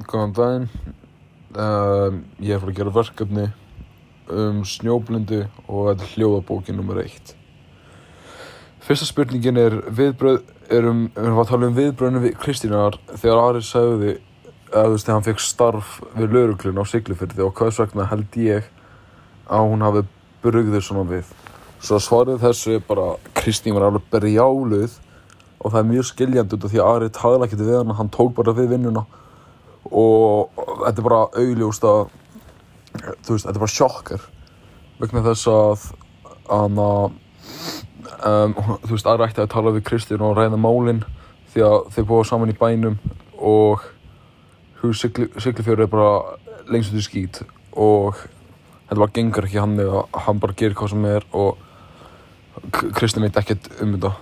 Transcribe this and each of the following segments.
Góðan daginn. Um, ég er fara að gera verkefni um snjóblindu og þetta er hljóðabókin nummer eitt. Fyrsta spurningin er viðbröð, erum, við erum að tala um viðbröðinu við Kristínar þegar Ari sagði að veist hann fekk starf við lauruglun á Siglufyrði og hvers vegna held ég að hún hafi brugðið svona við. Svo svarið þessu er bara Kristín var alveg berjáluð og það er mjög skiljandi út af því að Ari taðla ekkert við hann, hann tók bara við vinnuna og þetta er bara augljóst að þú veist, þetta er bara sjokkar vegna þess að hann að um, þú veist, Ari ætti að tala við Kristín og ræða málin því að þeir búa saman í bænum og þú veist, Sigli, Siglufjörður er bara lengst út í skít og þetta bara gengur ekki hann eða hann bara gerir hvað sem er og Kristín veit ekkert um þetta.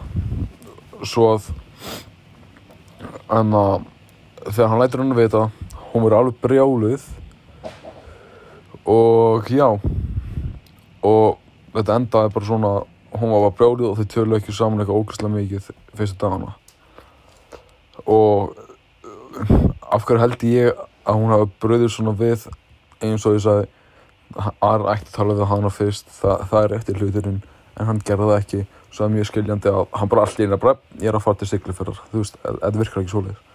Svo að en að þegar hann lætur hann að vita hún verður alveg brjáluð og já og þetta endaði bara svona hún var bara brjáluð og þau tölu ekki saman eitthvað ógæslega mikið fyrstu dagana. Og af hverju held ég að hún hafi bröðið svona við eins og ég sagði Ar ætti að tala við hana fyrst það, það er eftir hluturinn en hann gerði það ekki. Svo það er mjög skiljandi að hann bara allir er bara ég er að fara til Siglufjörðar þú veist, þetta virkar ekki svoleiðis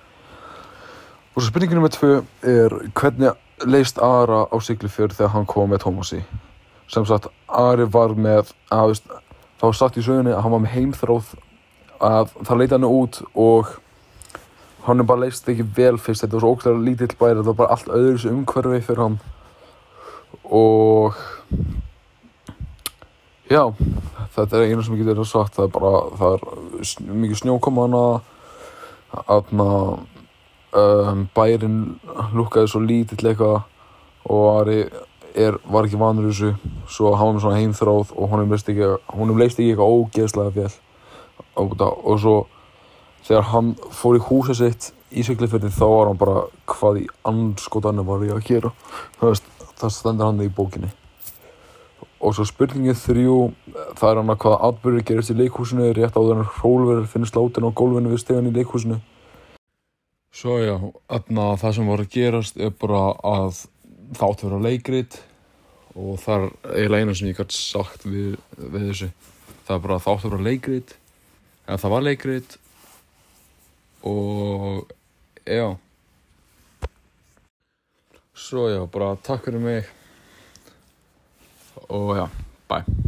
og svo spurningin nummer tvö er hvernig leist Ara á Siglufjörð þegar hann kom með Tómasi? Sem sagt, Ari var með að, var sagt í sögunni að hann var með heimþróð að það leita hann út og hann er bara leist ekki vel fyrst. Þetta var svo ógæðlega lítill bæri þetta var bara allt öðru umhverfi fyrir hann. Og já, þetta er einu sem getur sagt það er bara, það er mikið snjókoma hana aðna um, bærin lukkaði svo lítill eitthvað og Ari er, var ekki vanur þessu. Svo hann var með svona heimþráð og honum leist ekki, honum leist ekki eitthvað ógeðslega vel. Og, og svo þegar hann fór í húsið sitt í Siglufjörði þá var hann bara hvað í anskotanum var ég að gera? Það, stendur hann í bókinni. Og svo spurningin þrjú það er hann að hvaða atbyrður gerist í leikhúsinu. Rétt áður en Hrólfur finnst látin á gólfinu við stegan í leikhúsinu Svo já, aðna það sem var að gerast er bara að átti að vera leikrit og það er eiginlega eina sem ég gæti sagt við, við þessu. Það er bara átti að vera leikrit en það var leikrit og já. Svo já, bara takk fyrir mig og já, bye